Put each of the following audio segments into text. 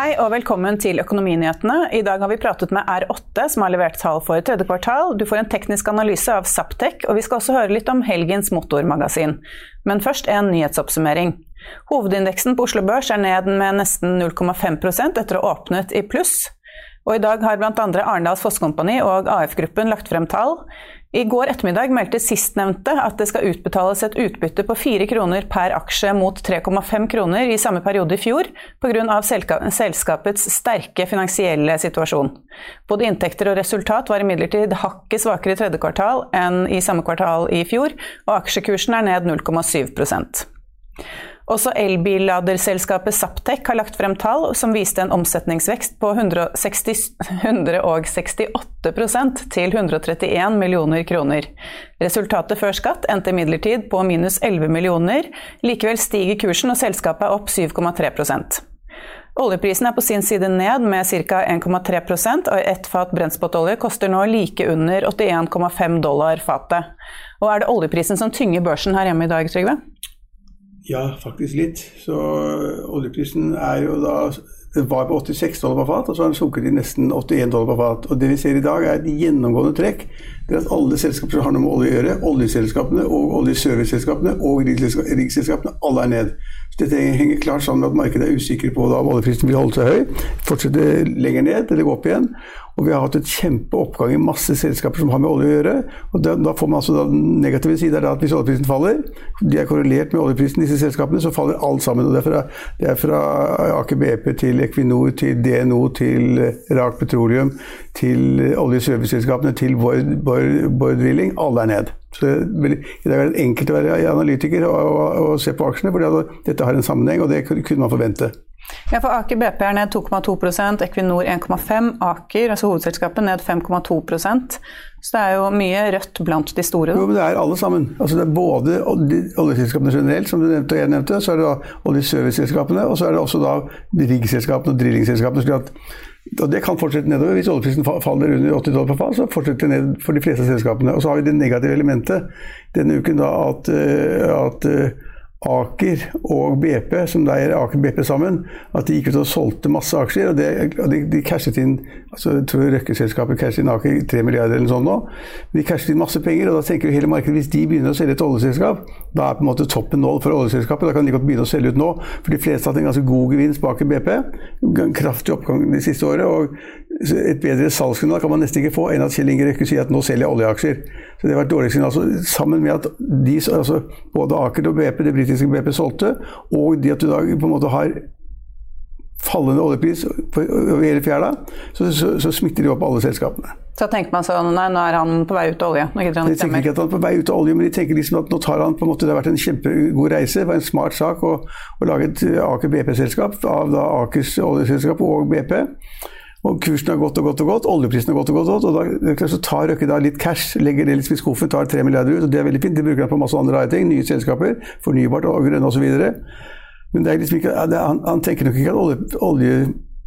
Hei og velkommen til Økonominyhetene. I dag har vi pratet med R8, som har levert tall for tredje kvartal. Du får en teknisk analyse av Saptek, og vi skal også høre litt om helgens motormagasin. Men først en nyhetsoppsummering. Hovedindeksen på Oslo Børs er ned med nesten 0,5 etter å ha åpnet i pluss. Og i dag har bl.a. Arendals Fosskompani og AF-gruppen lagt frem tall. I går ettermiddag meldte sistnevnte at det skal utbetales et utbytte på 4 kroner per aksje mot 3,5 kroner i samme periode i fjor, pga. selskapets sterke finansielle situasjon. Både inntekter og resultat var imidlertid hakket svakere i tredje kvartal enn i samme kvartal i fjor, og aksjekursen er ned 0,7 også elbilladerselskapet Saptek har lagt frem tall som viste en omsetningsvekst på 160, 168% til 131 millioner kroner. Resultatet før skatt endte imidlertid på minus 11 millioner. Likevel stiger kursen, og selskapet er opp 7,3% Oljeprisen er på sin side ned med ca. 1,3% og ett fat brentspotolje koster nå like under 81,5 dollar fatet. Og er det oljeprisen som tynger børsen her hjemme i dag, Trygve? Ja, faktisk litt. Så oljeprisen er jo da det var på 86 dollar på fat, og så har den sunket til nesten 81 dollar på fat. Og Det vi ser i dag, er et gjennomgående trekk. Det at alle selskaper som har noe med olje å gjøre, oljeselskapene og oljeserviceselskapene og riksselskapene, alle er ned. Så Dette henger klart sammen med at markedet er usikker på om oljeprisen vil holde seg høy, fortsette lenger ned eller gå opp igjen. Og vi har hatt et kjempeoppgang i masse selskaper som har med olje å gjøre. og Da, da får man altså da, Den negative siden at hvis oljeprisen faller, de er korrelert med oljeprisen, disse selskapene, så faller alt sammen. og Det er fra, det er fra Aker BP til Equinor til DNO til Rak Petroleum til oljeserviceselskapene til Bård Drilling. Alle er ned. Så I dag er det enkelt å være analytiker og, og, og se på aksjene, for dette har en sammenheng, og det kunne man forvente. Ja, for Aker BP er ned 2,2 Equinor 1,5 Aker, altså hovedselskapet, ned 5,2% Så det er jo mye rødt blant de store. Jo, men det er alle sammen. Altså det er både oljeselskapene generelt, som du nevnte og jeg nevnte, så er det da oljeserviceselskapene, og så er det også da riggselskapene og drillingselskapene. Og Det kan fortsette nedover. Hvis oljeprisen faller under 80 dollar per fat, så fortsetter det ned for de fleste selskapene. Og så har vi det negative elementet denne uken da at, eh, at eh, Aker og BP, som leier Aker BP sammen, at de gikk ut og solgte masse aksjer. og, det, og de, de, cashet inn altså jeg tror Røkke-selskapet cashet inn Aker 3 milliarder eller noe sånt nå. De cashet inn masse penger, og da tenker jo hele markedet hvis de begynner å selge et oljeselskap, da er på en måte toppen nådd for oljeselskapet. Da kan de godt begynne å selge ut nå. For de fleste har hatt en ganske god gevinst bak i BP. Kraftig oppgang det siste året. og et bedre salgsgrunnlag kan man nesten ikke få enn at Kjell Inge Røkke sier at nå selger jeg oljeaksjer. Så Det var et dårlig signal. Altså, sammen med at de, altså, både Aker og BP, det britiske BP solgte, og de at du da på en måte har fallende oljepris over hele fjæra, så, så, så, smitter de opp alle selskapene. Så tenker man sånn nei, nå er han på vei ut av olje? Nå de tenker ikke at han er på vei ut av olje, men de tenker liksom at nå tar han på en måte, det har vært en kjempegod reise. Det var en smart sak å, å lage et Aker BP-selskap av da Akers oljeselskap og BP. Og kursen har gått og gått og gått, oljeprisen har gått og gått. og gått, og da så tar Røkke da litt cash, legger det litt i skuffen, tar tre milliarder ut. og Det er veldig fint. Det bruker han på masse andre rare ting. Nye selskaper, fornybart og grønne osv. Men det er liksom ikke, han, han tenker nok ikke at olje,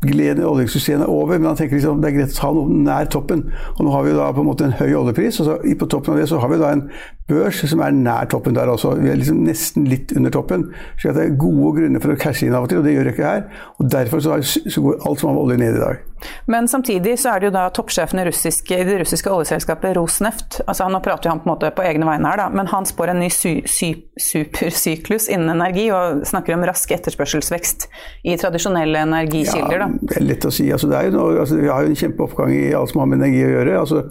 oljegleden oljesuksessen er over, men han tenker liksom det er greit å ta noe nær toppen. Og nå har vi da på en måte en høy oljepris, og så, på toppen av det så har vi da en børs som er nær toppen der også. Vi er liksom nesten litt under toppen. Så det er gode grunner for å cashe inn av og til, og det gjør ikke her. Og derfor så, så går alt som har med olje ned i dag. Men samtidig så er det jo da toppsjefen i, russiske, i det russiske oljeselskapet Rosneft altså Nå prater jo han på en måte på egne vegne her, da, men han spår en ny sy, sy, supersyklus innen energi og snakker om rask etterspørselsvekst i tradisjonelle energikilder. Ja, det er lett å si. Altså, det er jo noe, altså, vi har jo en kjempeoppgang i alt som har med energi å gjøre. Altså,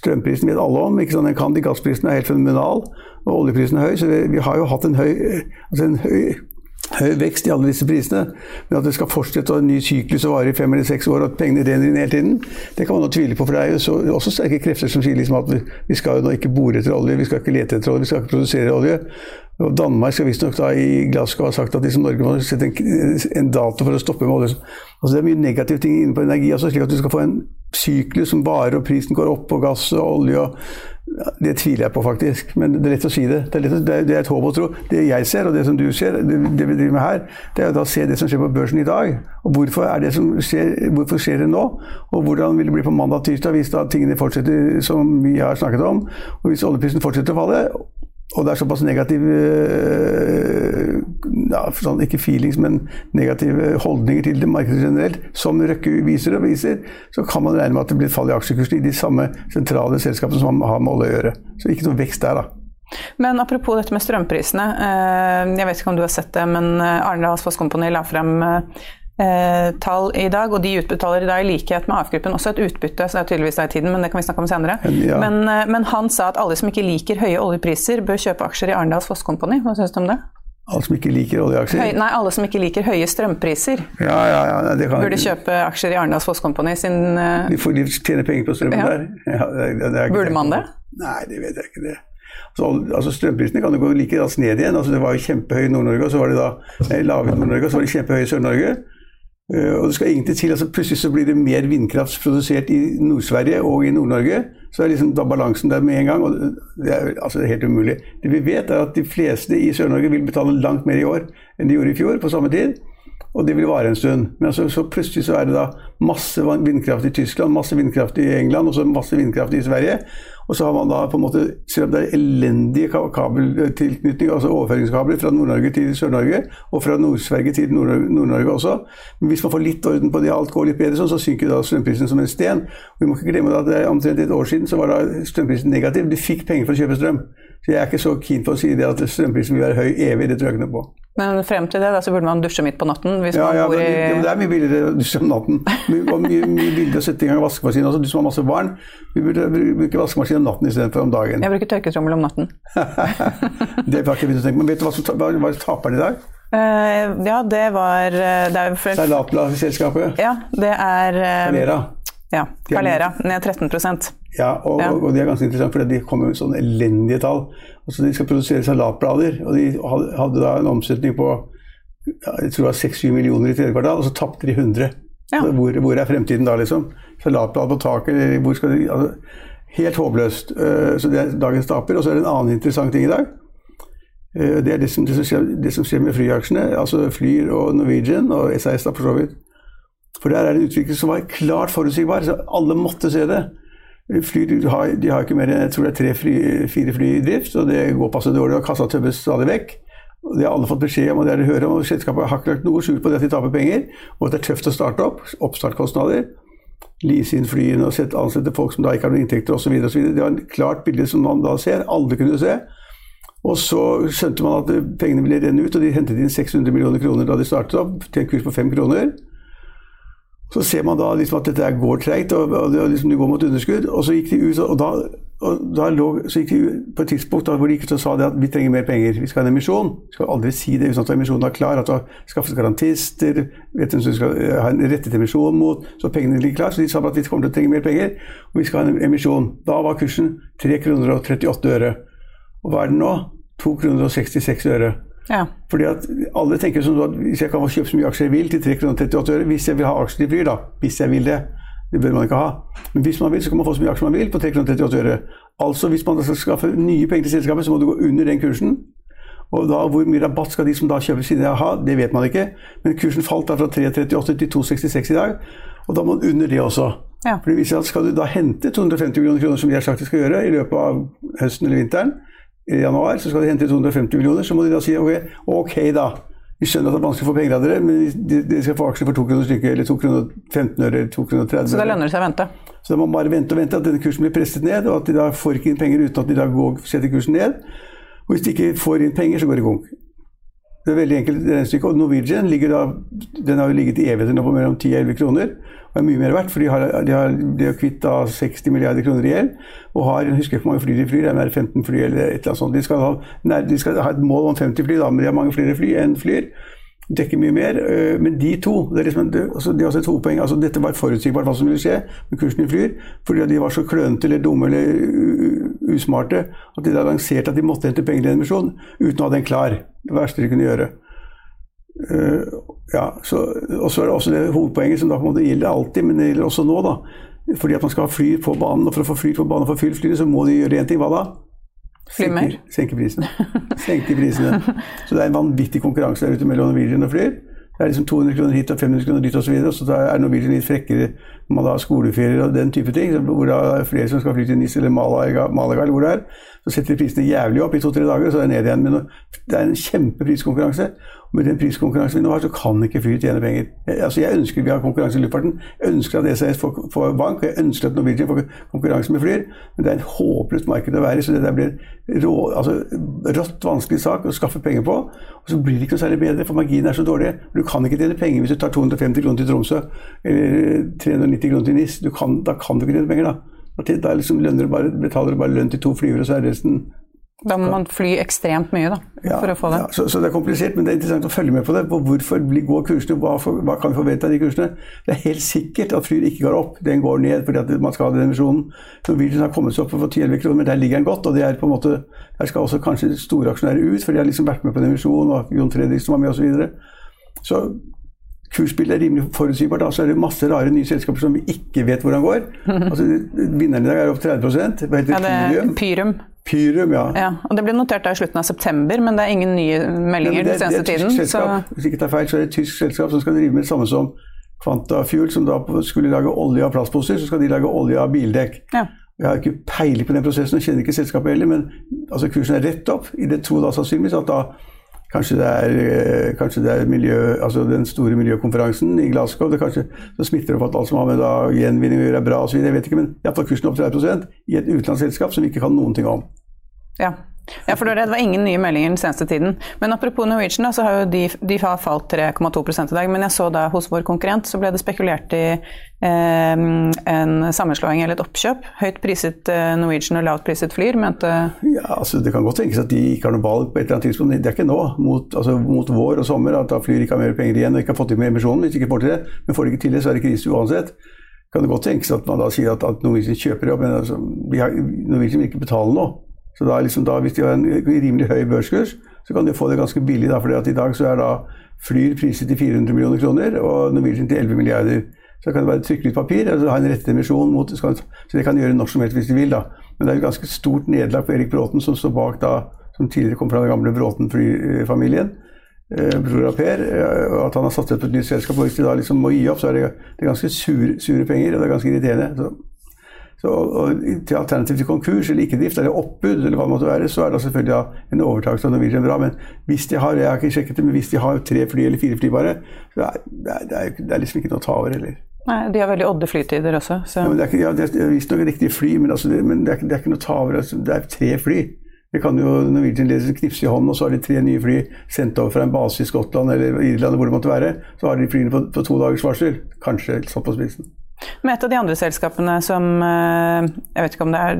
strømprisen vet alle om. ikke sånn Den kan de Gassprisen er helt fenomenal, og oljeprisen er høy. Så vi, vi har jo hatt en høy, altså en høy høy vekst i alle disse prisene. Men at det skal fortsette og en ny syklus og vare i fem eller seks år, og at pengene renner inn hele tiden, det kan man jo tvile på. For det er jo så, også sterke krefter som sier liksom at vi, vi, skal jo nå ikke bore etter olje, vi skal ikke lete etter olje, vi skal ikke produsere olje. Og Danmark skal visstnok da i Glasgow ha sagt at liksom Norge må sette en, en, dato for å stoppe med olje. Altså Det er mye negative ting inne på energi, altså, slik at du skal få en syklus som varer og prisen går opp på gass og olje. og det tviler jeg på, faktisk. Men det er lett å si det. Det er, lett, det er et håp å tro. Det jeg ser, og det som du ser, det, det vi driver med her, det er å se det som skjer på børsen i dag. Og hvorfor, det skjer, hvorfor skjer det nå? Og hvordan vil det bli på mandag-tirsdag hvis da tingene fortsetter som vi har snakket om? Og hvis oljeprisen fortsetter å falle, og det er såpass negative eh, ja, sånn, Ikke feelings, men negative holdninger til det markedet generelt, som Røkke viser og viser, så kan man regne med at det blir et fall i aksjekursen i de samme sentrale selskapene som har med olje å gjøre. Så ikke noe vekst der, da. Men apropos dette med strømprisene. Eh, jeg vet ikke om du har sett det, men eh, Arendals Foss la frem eh, tall i dag, og de utbetaler i dag i likhet med AF-gruppen også et utbytte, så det er tydeligvis det i tiden, men det kan vi snakke om senere. Ja. Men, eh, men, han sa at alle som ikke liker høye oljepriser, bør kjøpe aksjer i Arendals Fosskompani. Hva syns du om det? Alle som ikke liker oljeaksjer? Høy, nei, alle som ikke liker høye strømpriser. Ja, ja, ja, det kan Burde kjøpe aksjer i Arendals Fosskompani sin uh... De får de tjener penger på strømmen ja. der. Ja, det, det Burde man det? Nei, det vet jeg ikke. det. Så, altså Strømprisene kan jo gå like raskt ned igjen. altså Det var jo kjempehøy i Nord-Norge, og så var det da lave i Nord-Norge, og så var det kjempehøye i Sør-Norge. Eh, og det skal egentlig til, altså Plutselig så blir det mer vindkraft produsert i Nord-Sverige og i Nord-Norge. Så er liksom da balansen der med en gang. og Det er, altså helt umulig. Det vi vet, er at de fleste i Sør-Norge vil betale langt mer i år enn de gjorde i fjor på samme tid. Og det vil vare en stund. Men altså, så plutselig så er det da masse vindkraft i Tyskland, masse vindkraft i England og så masse vindkraft i Sverige. Og så har man da på en måte, selv om det er elendige kabeltilknytninger, altså overføringskabler fra Nord-Norge til Sør-Norge, og fra Nord-Sverige til Nord-Norge også, men hvis man får litt orden på det, alt går litt bedre, sånn, så synker da strømprisen som en sten. Og vi må ikke glemme at det er omtrent et år siden så var da strømprisen negativ. Du fikk penger for å kjøpe strøm. Så jeg er ikke så keen på å si det at strømprisen vil være høy evig. Det tror jeg ikke noe på. Men frem til det da, så burde man dusje midt på natten? hvis ja, man ja, bor i... Ja, det er mye billigere å dusje om natten. Og mye, mye billigere å sette i gang vaskemaskinen også. Du som har masse barn, vi burde bruke vaskemaskin om natten istedenfor om dagen. Jeg bruker tørketrommel om natten. det har ikke begynt å tenke Men vet du hva som hva, var taperen i dag? Uh, ja, det var uh, det er for... Salatbladselskapet? Ja, det er uh, Calera. Ja, Calera. Ned 13 Ja, og, ja. og, det er ganske interessant, for de kommer med sånne elendige tall. Altså, de skal produsere salatblader, og de hadde da en omsetning på jeg tror det var 6-7 millioner i tredje kvartal, og så tapte de 100. Ja. Hvor, hvor, er fremtiden da, liksom? Salatblad på taket, hvor skal de altså, Helt håpløst. Så det er dagens taper. Og så er det en annen interessant ting i dag. Det er det som, det som, skjer, det som skjer, med flyaksjene, altså Flyr og Norwegian og SAS da for så vidt. For der er det en utvikling som var klart forutsigbar, så alle måtte se det. Fly, de, har, de har ikke mer enn jeg tror det er tre-fire fly, fly i drift, og det går passe dårlig, og kassa tømmes stadig vekk. Og Det har alle fått beskjed om, og det er det hører om, og selskapet har ikke lagt noe skjul på det at de taper penger, og at det er tøft å starte opp. Oppstartkostnader. Lease inn flyene og ansette folk som da ikke har noen inntekter osv. Det var et klart bilde som man da ser, alle kunne se. Og så skjønte man at pengene ville renne ut, og de hentet inn 600 millioner kroner da de startet opp, til en kurs på 5 kroner. Så ser man da liksom at dette går treigt, og, og, liksom det, går mot underskudd. Og så gikk de ut, og da, og da lå, så gikk de ut på et tidspunkt da, hvor de gikk ut og sa det at vi trenger mer penger, vi skal ha en emisjon. Vi skal aldri si det uten at emisjonen er klar, at du har skaffet garantister, vet du, du skal eh, ha en rettet emisjon mot, så pengene ligger klar. Så de sa at vi kommer til å trenge mer penger, og vi skal ha en emisjon. Da var kursen 3 kroner og 38 øre. Og hva er den nå? 2 kroner og 66 øre. Ja. Fordi at alle tenker sånn at hvis jeg kan få kjøpt så mye aksjer jeg vil til 3,38 øre, hvis jeg vil ha aksjer i Flyr, da, hvis jeg vil det, det bør man ikke ha. Men hvis man vil, så kan man få så mye aksjer man vil på 3,38 øre. Altså hvis man skal skaffe nye penger til selskapet, så må du gå under den kursen. Og da, Hvor mye rabatt skal de som da kjøper sine ha, det vet man ikke. Men kursen falt da fra 3,38 til 2,66 i dag, og da må man under det også. Ja. For det viser at Skal du da hente 250 millioner kroner, som de har sagt de skal gjøre i løpet av høsten eller vinteren, i januar, så skal de hente 250 millioner. Så må de da si ok, ok da, Vi skjønner at det er vanskelig å få penger av dere, men dere skal få aksjer for 2 kroner stykket, eller 2 kroner 15 øre, eller 2 kroner 30 Så da lønner det seg å vente? Så da må man bare vente og vente at denne kursen blir presset ned, og at de da får ikke inn penger uten at de da går, setter kursen ned. Og hvis de ikke får inn penger, så går det konk. Det er veldig enkelt regnestykke. Og Norwegian ligger da, den har jo ligget i evigheter nå på mellom 10 og 11 kroner. Og er mye mer verdt, for de har, de har, de har kvitt da 60 milliarder kroner i gjeld. Og har, jeg husker ikke hvor mange fly de flyr, det er 15 fly eller et eller annet sånt. De skal, ha, de skal ha et mål om 50 fly, da, men de har mange flere fly enn flyr dekker mye mer. øh, Men de to det er liksom, det, altså, har også et hovedpoeng. altså Dette var forutsigbart hva som ville skje med kursen i Flyr. Fordi de var så klønete eller dumme eller usmarte at de da lanserte at de måtte hente penger til en emisjon uten å ha den klar. Det verste de kunne gjøre. Uh, ja, så, og så er det også det hovedpoenget som da på en måte gjelder alltid, men det gjelder også nå. da. Fordi at man skal ha fly på banen, og for å få fly på banen og få fylt flyet, så må de gjøre én ting. Hva da? Senke, senker prisene. Senke prisene. Så det er en vanvittig konkurranse der ute mellom Norwegian og Flyr. Det er liksom 200 kroner hit og 500 kroner dit osv. Så og så er Norwegian litt frekkere når man har skoleferier og den type ting. Hvor det er flere som skal fly til NIS eller Malaga, Malaga eller hvor det er. Så setter de prisene jævlig opp i to-tre dager, og så er det ned igjen. Men det er en kjempepriskonkurranse. Med den priskonkurransen vi nå har, så kan ikke Flyr tjene penger. Altså jeg ønsker vi har konkurranse i luftfarten. Jeg ønsker at SAS får, får bank, jeg ønsker at Norwegian får konkurranse med Flyr. Men det er et håpløst marked å være i, så det der blir rå, altså, rått vanskelig sak å skaffe penger på. Og så blir det ikke noe særlig bedre, for marginene er så dårlig. Du kan ikke tjene penger hvis du tar 250 kroner til Tromsø eller 390 kroner til NIS. Kan, da kan du ikke tjene penger. Da, da liksom lønner du bare, betaler du bare lønn til to flyvere, og så er resten Da må man fly ekstremt mye da, for å få det. Ja, så, så, det er komplisert, men det er interessant å følge med på det. På hvorfor går kursene, hva, for, hva kan vi forvente av de kursene? Det er helt sikkert at Flyr ikke går opp, den går ned fordi at man skal ha den emisjonen. Norwegian har kommet seg opp for 10-11 kroner, men der ligger den godt. og det er på en måte, Der skal også kanskje store aksjonærer ut, for de har liksom vært med på en emisjon, og Jon Fredriksen var med osv. Så, videre. så kursbildet er rimelig forutsigbart. Da. Så er det masse rare nye selskaper som vi ikke vet hvordan går. Altså, Vinneren i dag er opp 30 Hva heter Ja, det Pyrium? Pyrum. Ja. Ja, og Det ble notert da i slutten av september, men det er ingen nye meldinger det, den seneste det er et tiden. tysk selskap. Hvis ikke tar feil, så er det et tysk selskap som skal drive med det samme som Quantafuel, som da skulle lage olje av plastposer. Så skal de lage olje av bildekk. ja. Jeg har ikke peiling på den prosessen, og kjenner ikke selskapet heller, men altså, kursen er rett opp. I det tro da sannsynligvis at da kanskje det er, eh, kanskje det er miljø, altså den store miljøkonferansen i Glasgow. Det kanskje så smitter det på at alt som har med da, gjenvinning å gjøre, er bra osv. Jeg vet ikke, men iallfall kursen opp 30% i et utenlandsselskap som vi ikke kan noen ting om. Ja. Ja, for det var ingen nye meldinger den seneste tiden. Men apropos Norwegian, da, så har jo de, de har falt 3,2 i dag. Men jeg så da hos vår konkurrent så ble det spekulert i eh, en sammenslåing eller et oppkjøp. Høyt priset eh, Norwegian og lavt priset Flyr, mente Ja, altså Det kan godt tenkes at de ikke har noe valg på et eller annet tidspunkt. Det er ikke nå, mot, altså, mot vår og sommer, at da Flyr ikke har mer penger igjen og ikke har fått til mer emisjonen. Hvis de ikke får til det, men får de ikke til det, så er det krise uansett. Kan det godt tenkes at man da sier at, at Norwegian kjøper jobb, men altså, Norwegian vil ikke betale nå. Så da, liksom, da, hvis de har en rimelig høy børskurs, så kan de få det ganske billig. Da, fordi at i dag så er da Flyr priset til 400 millioner kroner og Norwegian til 11 milliarder. Så kan det bare trykke litt papir og altså ha en rettet emisjon mot Så det kan de gjøre når som helst hvis de vil. da. Men det er et ganske stort nederlag for Erik Bråten, som står bak da, som tidligere kom fra den gamle Bråten-familien. Eh, bror av Per. Eh, at han har satset på et nytt selskap. Og hvis de da liksom må gi opp, så er det, det er ganske sure, sure penger, og det er ganske irriterende. Så, så, og til alternativ til konkurs eller ikke-drift eller oppbud, eller hva det måtte være, så er det selvfølgelig da en overtakelse av Norwegian bra. Men hvis de har jeg har ikke sjekket det, men hvis de har tre fly eller fire fly bare, så er det, er, det, er, liksom ikke noe å ta over heller. Nei, de har veldig odde flytider også. Så. Ja, men det er, ikke, ja, det er visstnok riktige fly, men, altså, men det, er, det er ikke noe å ta over. Altså, det er tre fly. Det kan jo Norwegian ledelsen knipse i hånden, og så har de tre nye fly sendt over fra en base i Skottland eller Irland, hvor det måtte være. Så har de flyene på, på to dagers varsel. Kanskje sånn på spissen. Men et av de andre selskapene som eh, Jeg vet ikke om det er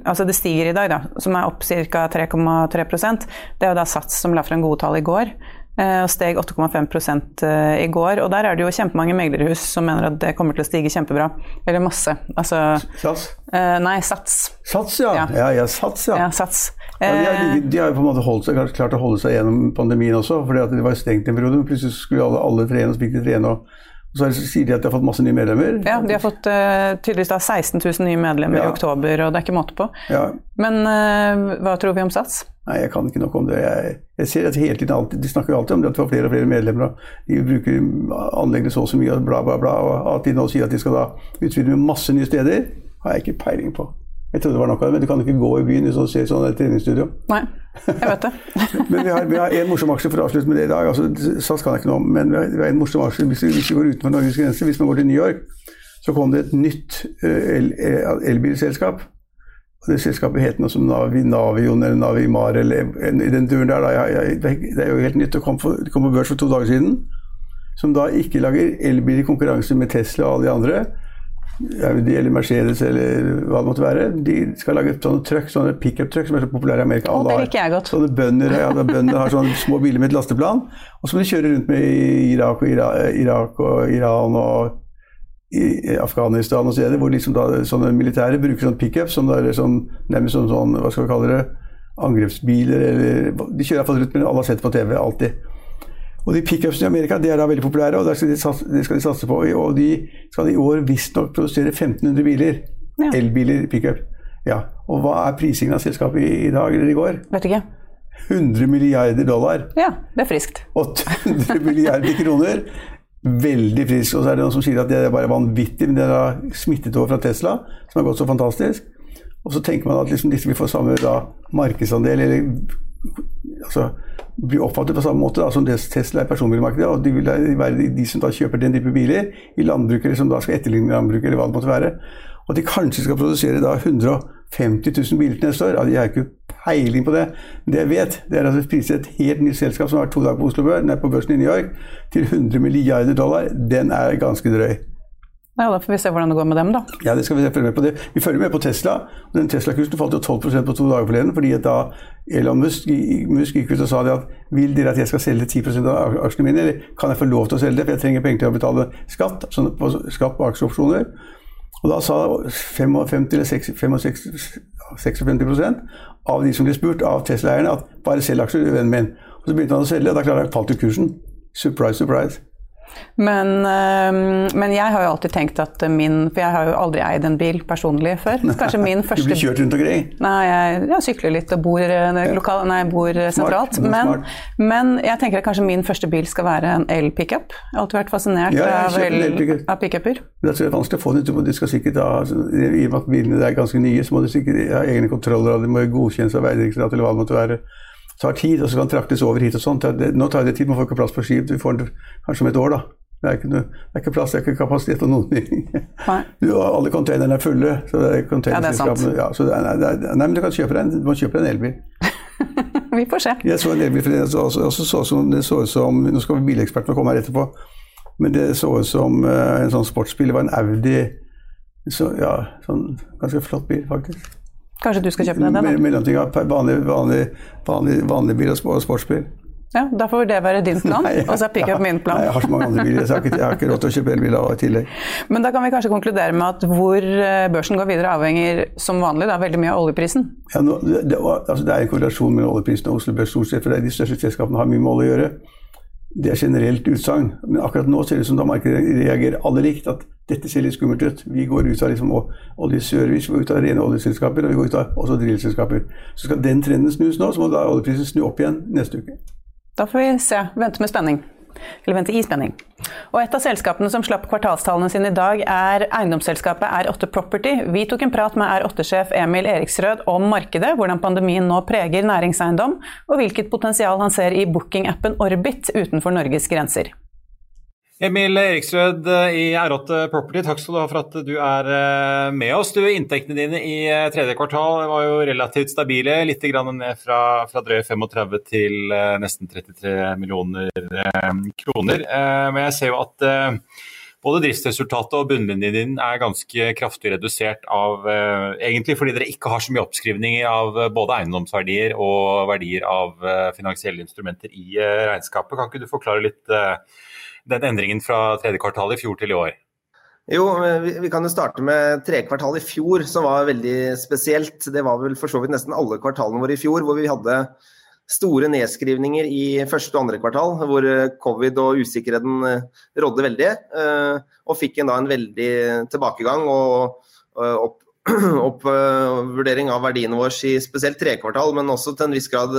Altså det stiger i dag, da, som er opp ca. 3,3% Det er jo da Sats som la frem gode tall i går. Eh, Og steg 8,5 i går. Og der er det jo kjempemange meglerhus som mener at det kommer til å stige kjempebra. Eller masse. Altså Sats? eh, Nei, Sats. Sats, ja. Ja. Ja, ja, Sats, ja. Ja, Sats. Ja, de, har, Eh, de har jo på en måte holdt seg, klart- klart å holde seg gjennom pandemien også, fordi at det var stengt en periode. men Plutselig skulle alle, alle trene, og så trene. Og så er sier de at de har fått masse nye medlemmer. ja, de har fått uh, tydeligvis da 16 000 nye medlemmer Ja. i oktober, og det er ikke måte på. Ja. Men uh, hva tror vi om Sats? Nei, jeg kan ikke noe om det. Jeg, jeg ser at hele tiden alltid, De snakker jo alltid om det at vi har flere og flere medlemmer. og De bruker anleggene så og så mye, og bla, bla, bla. Og at de nå sier at de skal da utvide med masse nye steder, har jeg ikke peiling på. Jeg trodde det var nok av det, men du kan ikke gå i byen hvis du ser sånn et treningsstudio. Nei. Jeg vet det. men vi har, vi har en morsom aksje for å avslutte med det i dag. altså SAS kan jeg ikke noe om, men vi har, vi har en morsom aksje hvis vi, hvis vi går utenfor Norges grenser. Hvis man går til New York, så kom det et nytt uh, el, elbilselskap. Og det selskapet het noe som Navi, Navion eller Navimar eller i den duren der. Da, jeg, jeg, det er jo helt nytt. Det kom, for, det kom på børs for to dager siden. Som da ikke lager elbil i konkurranse med Tesla og alle de andre det gjelder Mercedes eller hva det måtte være. De skal lage sånne truck, sånne pickup-truck som er så populære i Amerika. Alle liker jeg godt. Sånne bønder, ja, bønder har sånne små biler med et lasteplan, og så må de kjøre rundt med i Irak og, Irak og Iran og i Afghanistan og steder hvor liksom da, sånne militære bruker sånne pickups som da er sånn, nærmest sånn, sånn, hva skal vi kalle det, angrepsbiler eller De kjører iallfall rundt, men alle har sett på TV alltid. Og de pickupsene i Amerika de er da veldig populære, og det skal de satse, det skal de satse på. Og de skal i år visstnok produsere 1500 biler. Ja. Elbiler pickup. Ja. Og hva er prisingen av selskapet i, i, dag eller i går? Vet ikke. 100 milliarder dollar. Ja, det er friskt. 800 milliarder kroner. Veldig frisk. Og så er det noen som sier at det er bare vanvittig, men det er da smittet over fra Tesla, som har gått så fantastisk. Og så tenker man at liksom disse vil få samme da, markedsandel, eller altså, blir oppfattet på samme måte da, som Tesla er personbilmarkedet. Og de vil være de som da kjøper den type biler, i landbrukere som da skal etterligne landbrukere, eller hva det måtte være. Og at de kanskje skal produsere da 150 000 biler til neste år. Ja, jeg har ikke peiling på det. Men det jeg vet, det er at vi priser et helt nytt selskap som har vært to dager på Oslo Børs, den er på børsen i New York, til 100 milliarder dollar. Den er ganske drøy. Ja, Da får vi se hvordan det går med dem, da. Ja, det skal Vi følge med på det. Vi følger med på Tesla. og den Tesla-kursen falt jo 12% på to dager forleden. fordi at da Elon Musk, Musk gikk ut og sa det at vil dere at jeg skal selge 10 av aksjene mine, eller kan jeg få lov til å selge det, for jeg trenger penger til å betale skatt, sånn på, skatt på aksjeopsjoner. Og da sa 55 eller 56, 56 av de som ble spurt av Tesla-eierne, at bare selg aksjer, vennen min. Og så begynte han å selge, og da klarte han falt jo kursen. Surprise, surprise. Men, ehm, men, jeg har jo alltid tenkt at min For jeg har jo aldri eid en bil personlig før. Kanskje min første Du blir kjørt rundt omkring? Nei, jeg, jeg sykler litt og bor, eh, lokal, nei, bor sentralt. Men, men, jeg tenker at kanskje min første bil skal være en el-pickup. Jeg har alltid vært fascinert ja, av, av pickuper. Det er vanskelig å få det. Du skal sikkert ha, I og med at bilene er ganske nye, så må du sikkert ha egne kontroller, og de må godkjennes av Vegdirektoratet eller hva det måtte være tar tid, og så kan traktes over hit og sånt. Nå tar det tid, man får ikke plass på skip. Vi får den kanskje om et år, da. Det er, ikke, det er ikke plass, det er ikke kapasitet på noen ting. alle containerne er fulle. så det er ja, det er sant. Ja, så det er, det er, nei, men du kan kjøpe deg en, du må kjøpe deg en elbil. vi får se. Jeg så en elbil, for det så, også, så, så, det så ut som Nå skal bilekspertene komme her etterpå, men det så ut som uh, en sånn sportsbil. Det var en Audi. Så, ja, sånn ganske flott bil, faktisk. Kanskje du skal kjøpe deg den? Mellomting av vanlig, vanlig, vanlig, vanlig bil og sportsbil. Ja, Da får det være din plan, nei, og så er pickup min plan. Nei, jeg har så mange andre biler, så jeg har ikke, jeg råd til å kjøpe elbil i tillegg. Men da kan vi kanskje konkludere med at hvor eh, børsen går videre avhenger som vanlig da, veldig mye av oljeprisen? Ja, nå, det, det, altså, det, er en korrelasjon mellom oljeprisen og Oslo Børs stort sett, for de største selskapene har mye med olje å gjøre. Det er generelt utsagn, men akkurat nå ser det ut som da markedet reagerer alle likt. At dette ser litt skummelt ut. Vi går ut av liksom, oljeservice, vi går ut av rene oljeselskaper, og vi går ut av også drillselskaper. Så skal den trenden snus nå, så må da oljeprisen snu opp igjen neste uke. Da får vi se. Vente med spenning. Eller vente i spenning. Og et av selskapene som slapp kvartalstallene sine i dag, er eiendomsselskapet R8 Property. Vi tok en prat med R8-sjef Emil Eriksrød om markedet, hvordan pandemien nå preger næringseiendom, og hvilket potensial han ser i booking-appen Orbit utenfor Norges grenser. Emil Eriksrød i R8 Property, takk skal du ha for at du er eh, med oss. Du, Inntektene dine i eh, tredje kvartal var jo relativt stabile, litt ned fra, fra drøye 35 til eh, nesten 33 millioner kroner. Men jeg ser jo at både driftsresultatet og bunnlinjen din er ganske kraftig redusert av Egentlig fordi dere ikke har så mye oppskrivninger av både eiendomsverdier og verdier av finansielle instrumenter i regnskapet. Kan ikke du forklare litt den endringen fra tredje kvartal i fjor til i år? Jo, vi kan jo starte med tredje kvartal i fjor, som var veldig spesielt. Det var vel for så vidt nesten alle kvartalene våre i fjor, hvor vi hadde store nedskrivninger i første og andre kvartal, hvor covid og usikkerheten eh, rådde veldig. Eh, og fikk en da en veldig tilbakegang og opp, oppvurdering av verdiene våre i spesielt tredje kvartal, men også til en viss grad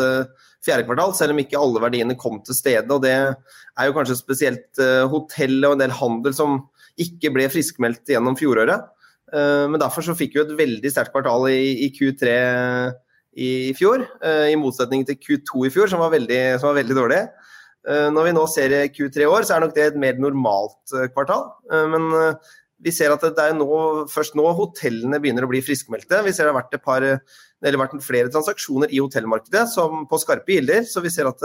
fjerde kvartal, selv om ikke alle verdiene kom til stede. og Det er jo kanskje spesielt uh, hotell og en del handel som ikke ble friskmeldt gjennom fjoråret. Men derfor så fikk vi et veldig sterkt kvartal i, Q3 i fjor, i motsetning til Q2 i fjor, som var veldig, som var veldig dårlig. Når vi nå ser Q3 i år, så er nok det et mer normalt kvartal. Men vi ser at det er nå, først nå hotellene begynner å bli friskmeldte. Vi ser det har vært, par, vært flere transaksjoner i hotellmarkedet som på skarpe gilder. Så vi ser at,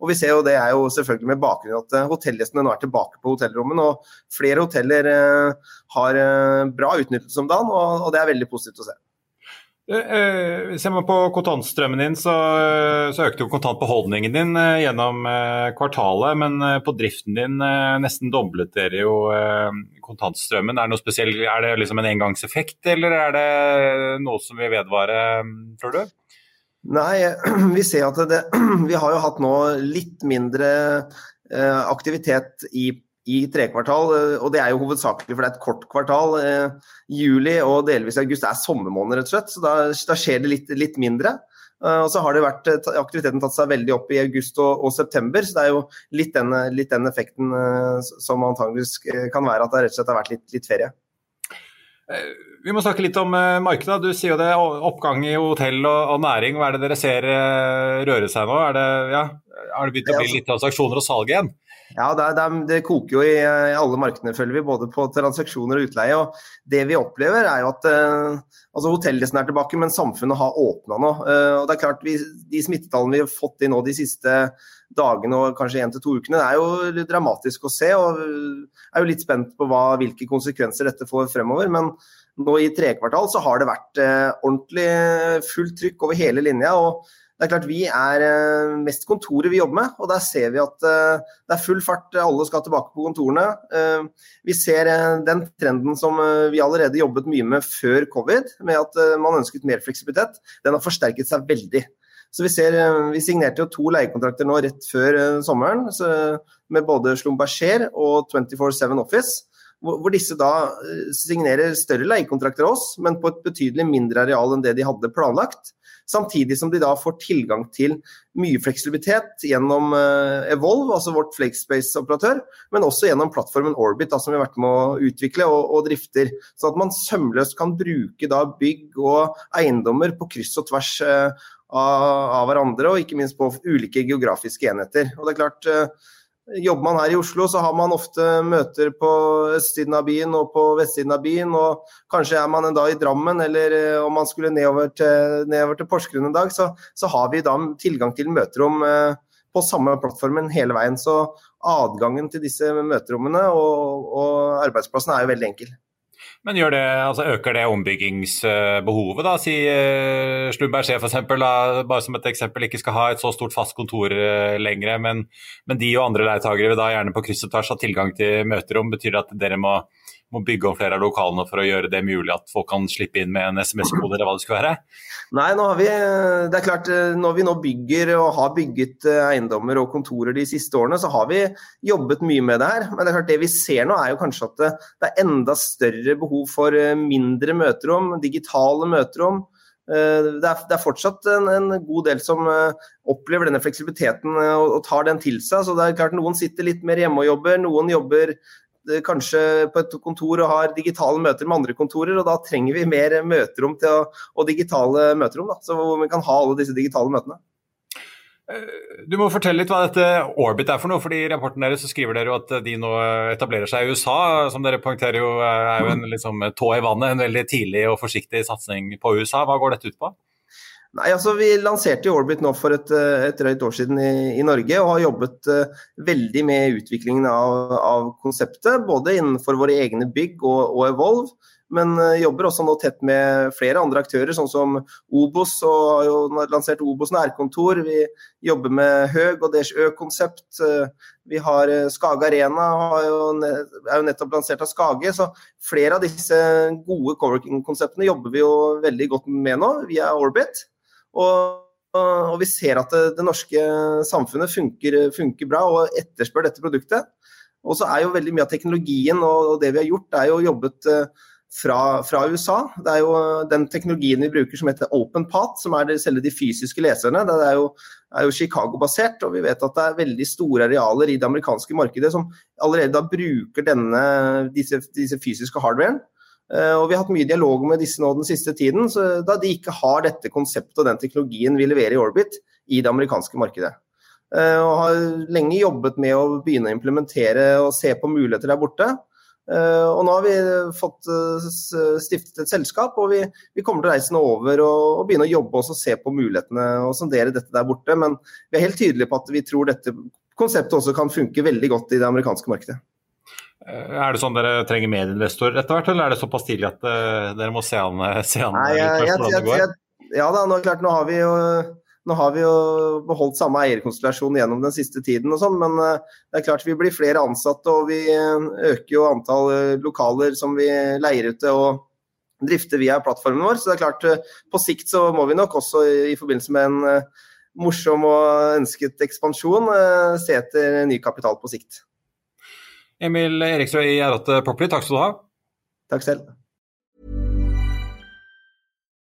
og vi ser jo det er jo selvfølgelig med bakgrunn i at hotellgjestene nå er tilbake på hotellrommene. Og flere hoteller eh, har eh, bra utnyttelse om dagen, og det er veldig positivt å se. Eh, ser man på kontantstrømmen din, så, så økte jo kontantbeholdningen din eh, gjennom eh, kvartalet. Men på driften din nesten doblet dere jo kontantstrømmen. Er det noe spesiell, er det liksom en engangseffekt, eller er det noe som vil vedvare, tror du? Nei, vi ser at det, vi har jo hatt nå litt mindre aktivitet i i tre kvartal, eh, og det er jo hovedsakelig for det er et kort kvartal. Eh, juli og delvis august er sommermåned, rett og slett, så da, da skjer det litt, litt mindre. Uh, og så har det vært, aktiviteten tatt seg veldig opp i august og, og september, så det er jo litt den, litt den effekten som antageligvis kan være at det rett og slett har vært litt, litt ferie. Vi må snakke litt om markedet. Du sier jo det oppgang i hotell og, og næring. Hva er det dere ser røre seg nå? Er det, ja, har det begynt å bli altså- litt transaksjoner og salg igjen? Ja, det, det, det, koker jo i, i, alle markedene, følger vi, både på transaksjoner og utleie. og Det vi opplever, er jo at eh, altså hotellgjestene er tilbake, men samfunnet har åpna nå. Eh, og det er klart, vi, De smittetallene vi har fått inn nå de siste dagene og kanskje én til to ukene, det er jo dramatisk å se. og er jo litt spent på hva, hvilke konsekvenser dette får fremover. men nå i trekvartal så har det vært eh, ordentlig fullt trykk over hele linja. og det er klart Vi er eh, mest kontoret vi jobber med, og der ser vi at eh, det er full fart. Alle skal tilbake på kontorene. Eh, vi ser den trenden som vi allerede jobbet mye med før covid, med at man ønsket mer fleksibilitet. Den har forsterket seg veldig. Så Vi ser, vi signerte jo to leiekontrakter nå rett før sommeren med både Slumberger og 24-7 Office. Hvor disse da signerer større leiekontrakter av oss, men på et betydelig mindre areal enn det de hadde planlagt. Samtidig som de da får tilgang til mye fleksibilitet gjennom eh, Evolve, altså vårt Flakespace-operatør, men også gjennom plattformen Orbit, da, som vi har vært med å utvikle og, og drifter. Så at man sømløst kan bruke da bygg og eiendommer på kryss og tvers eh, av, av, hverandre, og ikke minst på ulike geografiske enheter. Og det er klart, eh, Jobber man her i Oslo, så har man ofte møter på østsiden av byen og på vestsiden av byen. og Kanskje er man en dag i Drammen, eller eh, om man skulle nedover til, nedover til Porsgrunn en dag, så, så, har vi da tilgang til møterom eh, på samme plattformen hele veien. Så adgangen til disse møterommene og, og arbeidsplassene er jo veldig enkel. Men det, altså øker det ombyggingsbehovet, da? Si uh, Slumberg C f.eks., bare som et eksempel, ikke skal ha et så stort fast kontor uh, lenger, men, men, de og andre leietagere vil da gjerne på kryss og tvers ha tilgang til møterom. Betyr det at dere må må bygge om flere av lokalene for å gjøre det mulig at folk kan slippe inn med en SMS-kode eller hva det skulle være? Nei, vi, det er klart, når vi nå bygger og har bygget eh, eiendommer og kontorer de siste årene, så har vi jobbet mye med det her. Men det er klart det vi ser nå er jo kanskje at det, det er enda større behov for eh, mindre møterom, digitale møterom. Eh, det er, det er, fortsatt en, en, god del som opplever denne fleksibiliteten og, og, tar den til seg. Så det er klart Noen sitter litt mer hjemme og jobber, noen jobber Eh, kanskje på et kontor og har digitale møter med andre kontorer, og da trenger vi mer møterom til å, og digitale møterom, da, så hvor vi kan ha alle disse digitale møtene. Eh, du må fortelle litt hva dette Orbit er for noe. fordi I rapporten deres så skriver dere at de nå etablerer seg i USA. Som dere poengterer jo er jo en liksom, tå i vannet, en veldig tidlig og forsiktig satsing på USA. Hva går dette ut på? Nei, altså Vi lanserte Orbit nå for et, eh, et drøyt år siden i, i, Norge, og har jobbet uh, veldig med utviklingen av, av, konseptet. Både innenfor våre egne bygg og, og Evolve, men uh, jobber også nå tett med flere andre aktører, sånn som Obos, og har jo lansert Obos nærkontor. Vi jobber med Høg og deres Ø-konsept. Uh, vi har Skage Arena, jo, er jo nettopp lansert av Skage. Så flere av disse gode coworking-konseptene jobber vi jo veldig godt med nå, via Orbit. Og, og vi ser at det, det norske samfunnet funker, funker, bra og etterspør dette produktet. Og så er jo veldig mye av teknologien og, det vi har gjort, er jo jobbet eh, fra, fra, USA. Det er jo den teknologien vi bruker som heter OpenPath, som er det, selve de fysiske leserne. Det er jo, jo Chicago-basert, og vi vet at det er veldig store arealer i det amerikanske markedet som allerede da bruker denne, disse, disse fysiske hardwaren. Og Vi har hatt mye dialog med disse nå den siste tiden, da de ikke har dette konseptet og den teknologien vi leverer i Orbit i det amerikanske markedet. Og har lenge jobbet med å begynne å implementere og se på muligheter der borte. Eh, og nå har vi fått eh, stiftet et selskap, og vi, vi kommer til å reise nå over og, og, begynne å jobbe og se på mulighetene og sondere dette der borte. Men vi er helt tydelige på at vi tror dette konseptet også kan funke veldig godt i det amerikanske markedet. Eh, er det sånn dere trenger medieinvestorer etter hvert, eller er det såpass tidlig at uh, dere må se an, se an Nei, jeg, jeg, jeg, Ja da, nå, klart, nå har vi jo nå har vi jo beholdt samme eierkonstellasjon gjennom den siste tiden, og sånn, men eh, det er klart vi blir flere ansatte og vi eh, øker jo antall eh, lokaler som vi leier ute og drifter via plattformen vår. Så det er klart på sikt så må vi nok også i forbindelse med en morsom og ønsket ekspansjon se etter ny kapital på sikt. Emil Eriksrød i R8 Property, takk skal du ha. Takk selv.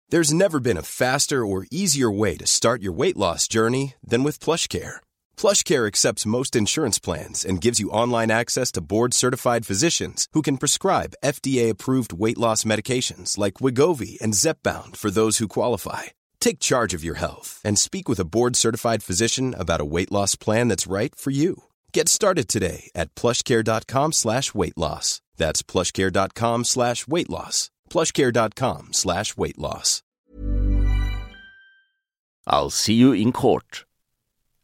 There's never been a faster or easier way to start your weight loss journey than with PlushCare. PlushCare accepts most insurance plans and gives you online access to board-certified physicians who can prescribe FDA-approved weight loss medications like Wigovi and Zepbound for those who qualify. Take charge of your health and speak with a board-certified physician about a weight loss plan that's right for you. Get started today at plushcare.com slash weight loss. That's plushcare.com slash weight loss plushcare.com slash weightloss. I'll see you in court.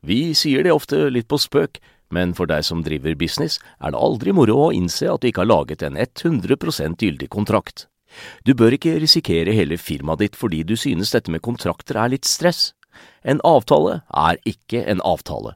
Vi sier det ofte litt på spøk, men for deg som driver business, er det aldri moro å innse at du ikke har laget en 100 gyldig kontrakt. Du bør ikke risikere hele firmaet ditt fordi du synes dette med kontrakter er litt stress. En avtale er ikke en avtale.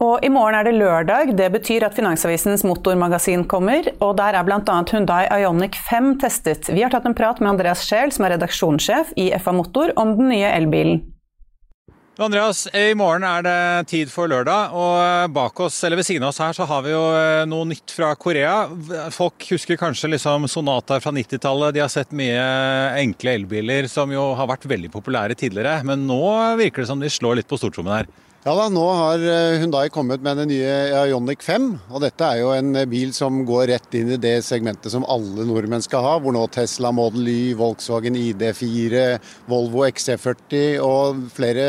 Og I morgen er det lørdag. Det betyr at Finansavisens motormagasin kommer. og Der er bl.a. Hundai Ionic 5 testet. Vi har tatt en prat med Andreas Scheel, som er redaksjonssjef i FA Motor, om den nye elbilen. Andreas, i morgen er det tid for lørdag, og bak oss, eller ved siden av oss her så har vi jo eh, noe nytt fra Korea. Folk husker kanskje liksom Sonata fra 90-tallet. De har sett mye enkle elbiler som jo har vært veldig populære tidligere. Men nå virker det som de slår litt på stortrommen her. Ja da, Nå har Hundai eh, kommet med den nye Ioniq 5. og Dette er jo en bil som går rett inn i det segmentet som alle nordmenn skal ha. Hvor nå Tesla Model Y, Volkswagen ID4, Volvo XC40 og flere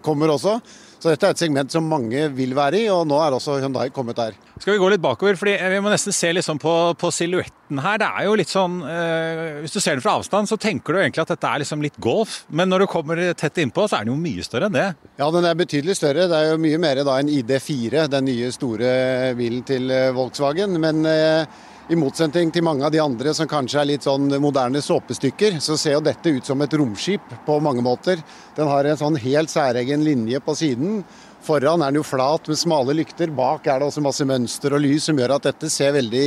kommer også. Så dette er et segment som mange vil være i, og nå er også Hyundai kommet der. Skal vi gå litt bakover, fordi vi må nesten se liksom på, på silhuetten her. Det er jo litt sånn eh, Hvis du ser den fra avstand, så tenker du egentlig at dette er liksom litt golf. Men når du kommer tett innpå, så er den jo mye større enn det. Ja, den er betydelig større. Det er jo mye mer da enn ID4, den nye store bilen til eh, Volkswagen. Men eh, i motsetning til mange av de andre som kanskje er litt sånn moderne såpestykker, så ser jo dette ut som et romskip på mange måter. Den har en sånn helt særegen linje på siden. Foran er den jo flat med smale lykter. Bak er det også masse mønster og lys som gjør at dette ser veldig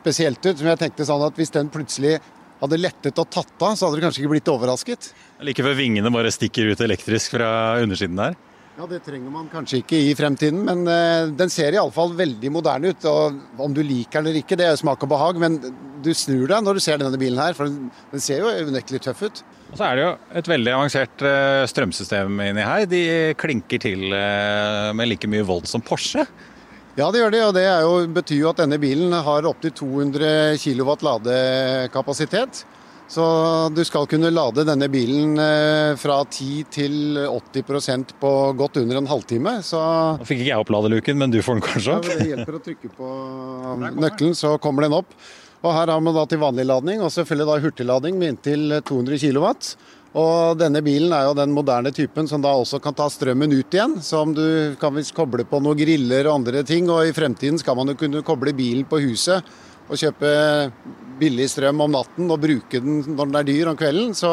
spesielt ut. Men jeg tenkte sånn at Hvis den plutselig hadde lettet og tatt av, så hadde du kanskje ikke blitt overrasket. Like før vingene bare stikker ut elektrisk fra undersiden der? Ja, Det trenger man kanskje ikke i fremtiden, men uh, den ser iallfall veldig moderne ut. og Om du liker den eller ikke, det er smak og behag, men du snur deg når du ser denne bilen her, for den, ser jo unektelig tøff ut. Og Så er det jo et veldig avansert uh, strømsystem inni her. De klinker til uh, med like mye volt som Porsche. Ja, det gjør de, og det jo, betyr jo at denne bilen har opptil 200 kW ladekapasitet. Så du skal kunne lade denne bilen eh, fra 10 til 80% på godt under en halvtime. Så Nå fikk ikke jeg opp ladeluken, men du får den kanskje opp? Ja, det hjelper å trykke på nøkkelen, så kommer den opp. Og her har man da til vanlig ladning, og selvfølgelig da hurtiglading med inntil 200 kW. Og denne bilen er jo den moderne typen som da også kan ta strømmen ut igjen. Som du kan visst koble på noen griller og andre ting. Og i fremtiden skal man jo kunne koble bilen på huset og kjøpe billig strøm om natten og bruke den når den er dyr om kvelden. Så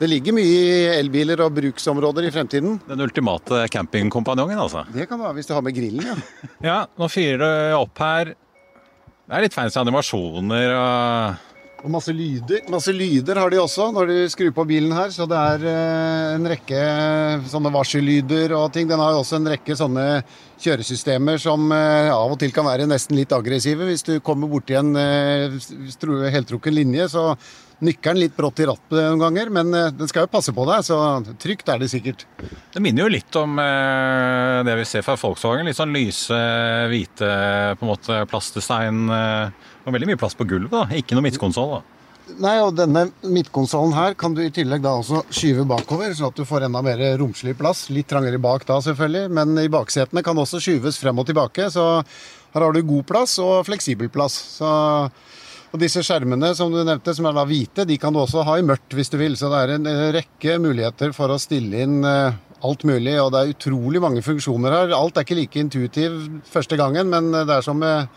det ligger mye elbiler og bruksområder i fremtiden. Den ultimate campingkompanjongen, altså? Det kan det være hvis du har med grillen, ja. ja, nå fyrer det opp her. Det er litt fancy animasjoner og og masse lyder. Masse lyder har de også når de skrur på bilen her. Så det er eh, en rekke sånne varsellyder og ting. Den har jo også en rekke sånne kjøresystemer som eh, av og til kan være nesten litt aggressive. Hvis du kommer borti en eh, heltrukken linje, så nykker den litt brått i rattet noen ganger. Men den skal jo passe på deg, så trygt er det sikkert. Det minner jo litt om det vi ser fra Volkswagen. Litt sånn lyse, hvite på en måte plastestein og veldig mye plass på gulvet, da. Ikke noe midtkonsoll, da. Nei, og denne midtkonsollen her kan du i tillegg da også skyve bakover, sånn at du får enda mer romslig plass. Litt trangere bak da, selvfølgelig, men i baksetene kan også skyves frem og tilbake. Så her har du god plass og fleksibel plass. Så, og disse skjermene som du nevnte, som er da hvite, de kan du også ha i mørkt hvis du vil. Så det er en rekke muligheter for å stille inn eh, alt mulig, og det er utrolig mange funksjoner her. Alt er ikke like intuitiv første gangen, men det er som med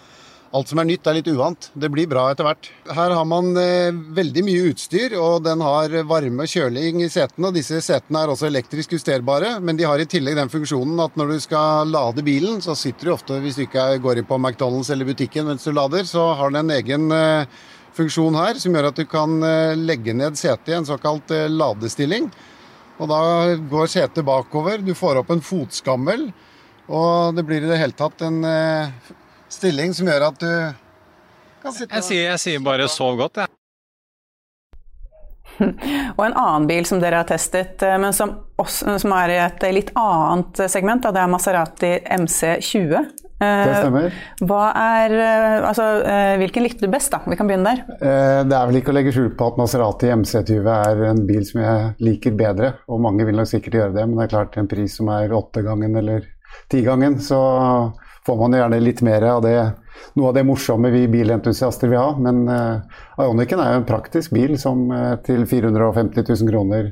Alt som er nytt, er litt uvant. Det blir bra etter hvert. Her har man eh, veldig mye utstyr, og den har varme kjøling i setene. og Disse setene er også elektrisk justerbare, men de har i tillegg den funksjonen at når du skal lade bilen, så sitter du ofte, hvis du ikke går inn på McDonald's eller butikken mens du lader, så har den en egen eh, funksjon her som gjør at du kan eh, legge ned setet i en såkalt eh, ladestilling. Og da går setet bakover, du får opp en fotskammel, og det blir i det hele tatt en eh, stilling som gjør at du kan sitte Jeg sier, jeg sier bare 'sov godt', jeg. Og en annen bil som dere har testet, eh, men som, også, som er i et litt annet segment, det er Maserati MC20. Eh, det stemmer. Hva er, eh, altså, hvilken likte du best, da? Vi kan begynne der. Det er vel ikke å legge skjul på at Maserati MC20 er en bil som jeg liker bedre. Og mange vil nok sikkert gjøre det, men det er klart en pris som er åttegangen eller tigangen, så får man gjerne litt mer av det, noe av det morsomme vi bilentusiaster vil ha. Men uh, Ioniquen er jo en praktisk bil som uh, til 450 000 kroner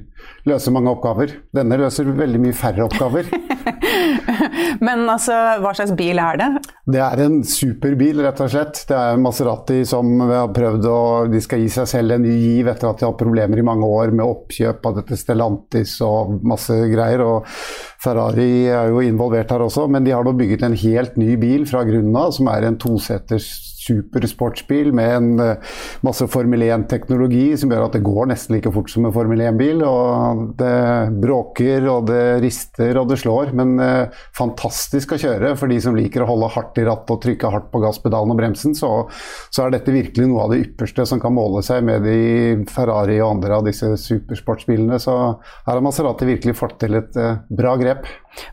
løser mange oppgaver. Denne løser veldig mye færre oppgaver. Men altså, hva slags bil er det? Det er en superbil, rett og slett. Det er Maserati som har prøvd å De skal gi seg selv en ny giv etter at de har hatt problemer i mange år med oppkjøp av dette Stellantis og masse greier. og Ferrari er jo involvert her også, men de har nå bygget en helt ny bil fra grunnen av, som er en são certas supersportsbil med en eh, masse Formel 1-teknologi som gjør at det går nesten like fort som en Formel 1-bil. og Det bråker og det rister og det slår, men eh, fantastisk å kjøre for de som liker å holde hardt i rattet og trykke hardt på gasspedalen og bremsen. Så, så, er dette virkelig noe av det ypperste som kan måle seg med de Ferrari og andre av disse supersportsbilene. Så her har Maserati virkelig fått til et eh, bra grep.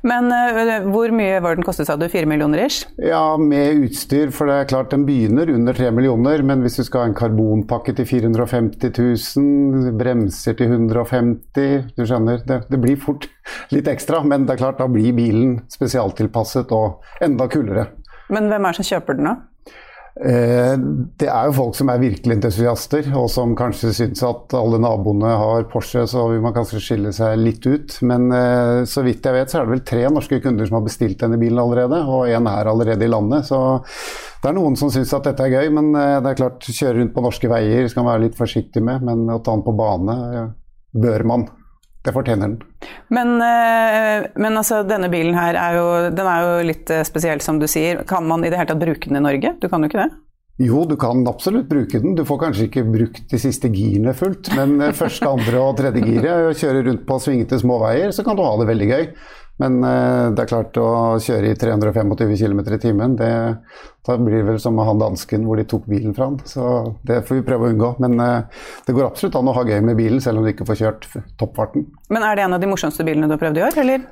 Men eh, hvor mye var den kostet, sa du? Fire millioner ish? Ja, med utstyr. For det er klart en den begynner under 3 millioner. Men hvis du skal ha en karbonpakke til 450 000, bremser til 150 Du skjønner, det, det blir fort litt ekstra. Men det er klart, da blir bilen spesialtilpasset og enda kulere. Men hvem er det som kjøper den, da? Eh, det er jo folk som er virkelig entusiaster, og som kanskje syns at alle naboene har Porsche, så vil man kanskje skille seg litt ut. Men eh, så vidt jeg vet, så er det vel tre norske kunder som har bestilt denne bilen allerede, og én er allerede i landet. Så det er noen som syns at dette er gøy, men eh, det er klart, kjøre rundt på norske veier skal man være litt forsiktig med. Men å ta den på bane bør man. Det fortjener den. Men, eh, men altså, denne bilen her er jo, den er jo litt eh, spesiell, som du sier. Kan man i det hele tatt bruke den i Norge? Du kan jo ikke det? Jo, du kan absolutt bruke den. Du får kanskje ikke brukt de siste girene fullt, men eh, første, andre og tredje giret, kjøre rundt på svingete småveier, så kan du ha det veldig gøy. Men uh, det er klart å kjøre i 325 km i timen, det, blir vel som han dansken hvor de tok bilen fra han. Så det får vi prøve å unngå. Men uh, det går absolutt an å ha gøy med bilen, selv om du ikke får kjørt toppfarten. Men er det en av de morsomste bilene du har prøvd i år, eller?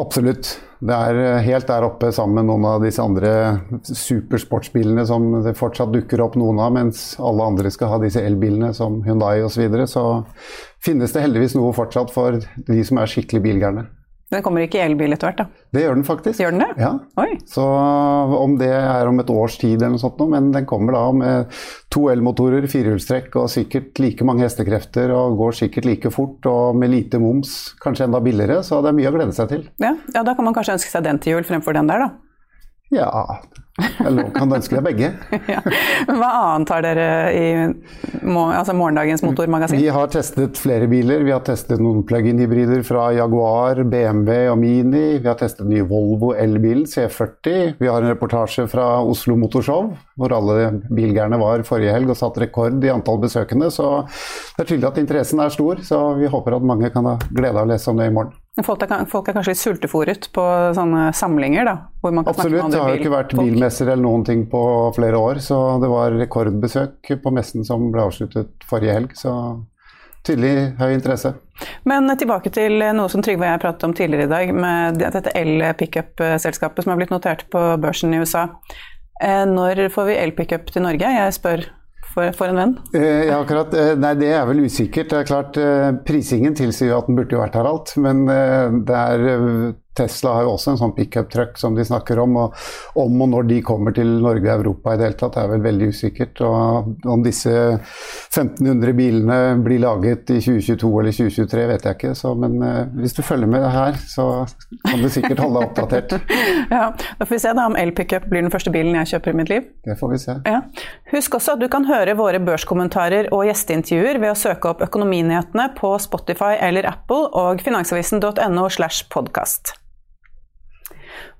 Absolutt. Det er eh, helt der oppe sammen med noen av disse andre supersportsbilene som det fortsatt dukker opp noen av, mens alle andre skal ha disse elbilene som Hyundai osv. Så, videre. så finnes det heldigvis noe fortsatt for de som er skikkelig bilgærne. Den kommer ikke i elbil etter hvert, da? Det gjør den faktisk. Gjør den det? Ja. Oi. Så om det er om et års tid eller noe sånt, men den kommer da med to elmotorer, firehjulstrekk og sikkert like mange hestekrefter og går sikkert like fort og med lite moms, kanskje enda billigere, så det er mye å glede seg til. Ja, ja da kan man kanskje ønske seg den til jul fremfor den der, da. Ja, eller kan ønske deg begge. ja. Hva annet har dere i altså morgendagens motormagasin? Vi har testet flere biler. Vi har testet noen plug-in-hybrider fra Jaguar, BMW og Mini. Vi har testet den nye Volvo elbilen C40. Vi har en reportasje fra Oslo Motorshow, hvor alle bilgærne var forrige helg og satt rekord i antall besøkende. Så det er tydelig at interessen er stor, så vi håper at mange kan ha glede av å lese om det i morgen. Folk er, folk er, kanskje litt sultefòret på sånne samlinger, da? Hvor man kan Absolutt. Snakke med det har jo ikke vært bilmesser eller noen ting på flere år, så det var rekordbesøk på messen som ble avsluttet forrige helg. Så tydelig høy interesse. Men tilbake til noe som Trygve og jeg pratet om tidligere i dag, med dette el-pickup-selskapet som har blitt notert på børsen i USA. Eh, når får vi el-pickup til Norge? Jeg spør for, for, en venn? Eh, akkurat. Eh, nei, det er vel usikkert. Det er klart, Prisingen tilsier at den burde jo vært her alt, men det er Tesla har jo også en sånn pickup-truck som de snakker om. og Om og når de kommer til Norge og Europa i det hele tatt, er vel veldig usikkert. og Om disse 1500 bilene blir laget i 2022 eller 2023, vet jeg ikke. Så, men uh, hvis du følger med her, så kan du sikkert holde deg oppdatert. ja, Da får vi se da om elpickup blir den første bilen jeg kjøper i mitt liv. Det får vi se. Ja. Husk også at du kan høre våre børskommentarer og gjesteintervjuer ved å søke opp Økonominyhetene på Spotify eller Apple og finansavisen.no slash podkast.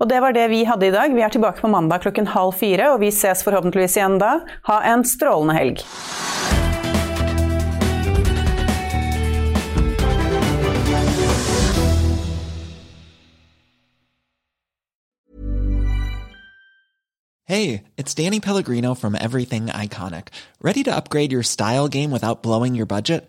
Og det var det vi hadde i dag. Vi er tilbake på mandag klokken halv fire, og vi ses forhåpentligvis igjen da. Ha en strålende helg. Hey, it's Danny Pellegrino from Everything Iconic. Ready to upgrade your style game without blowing your budget?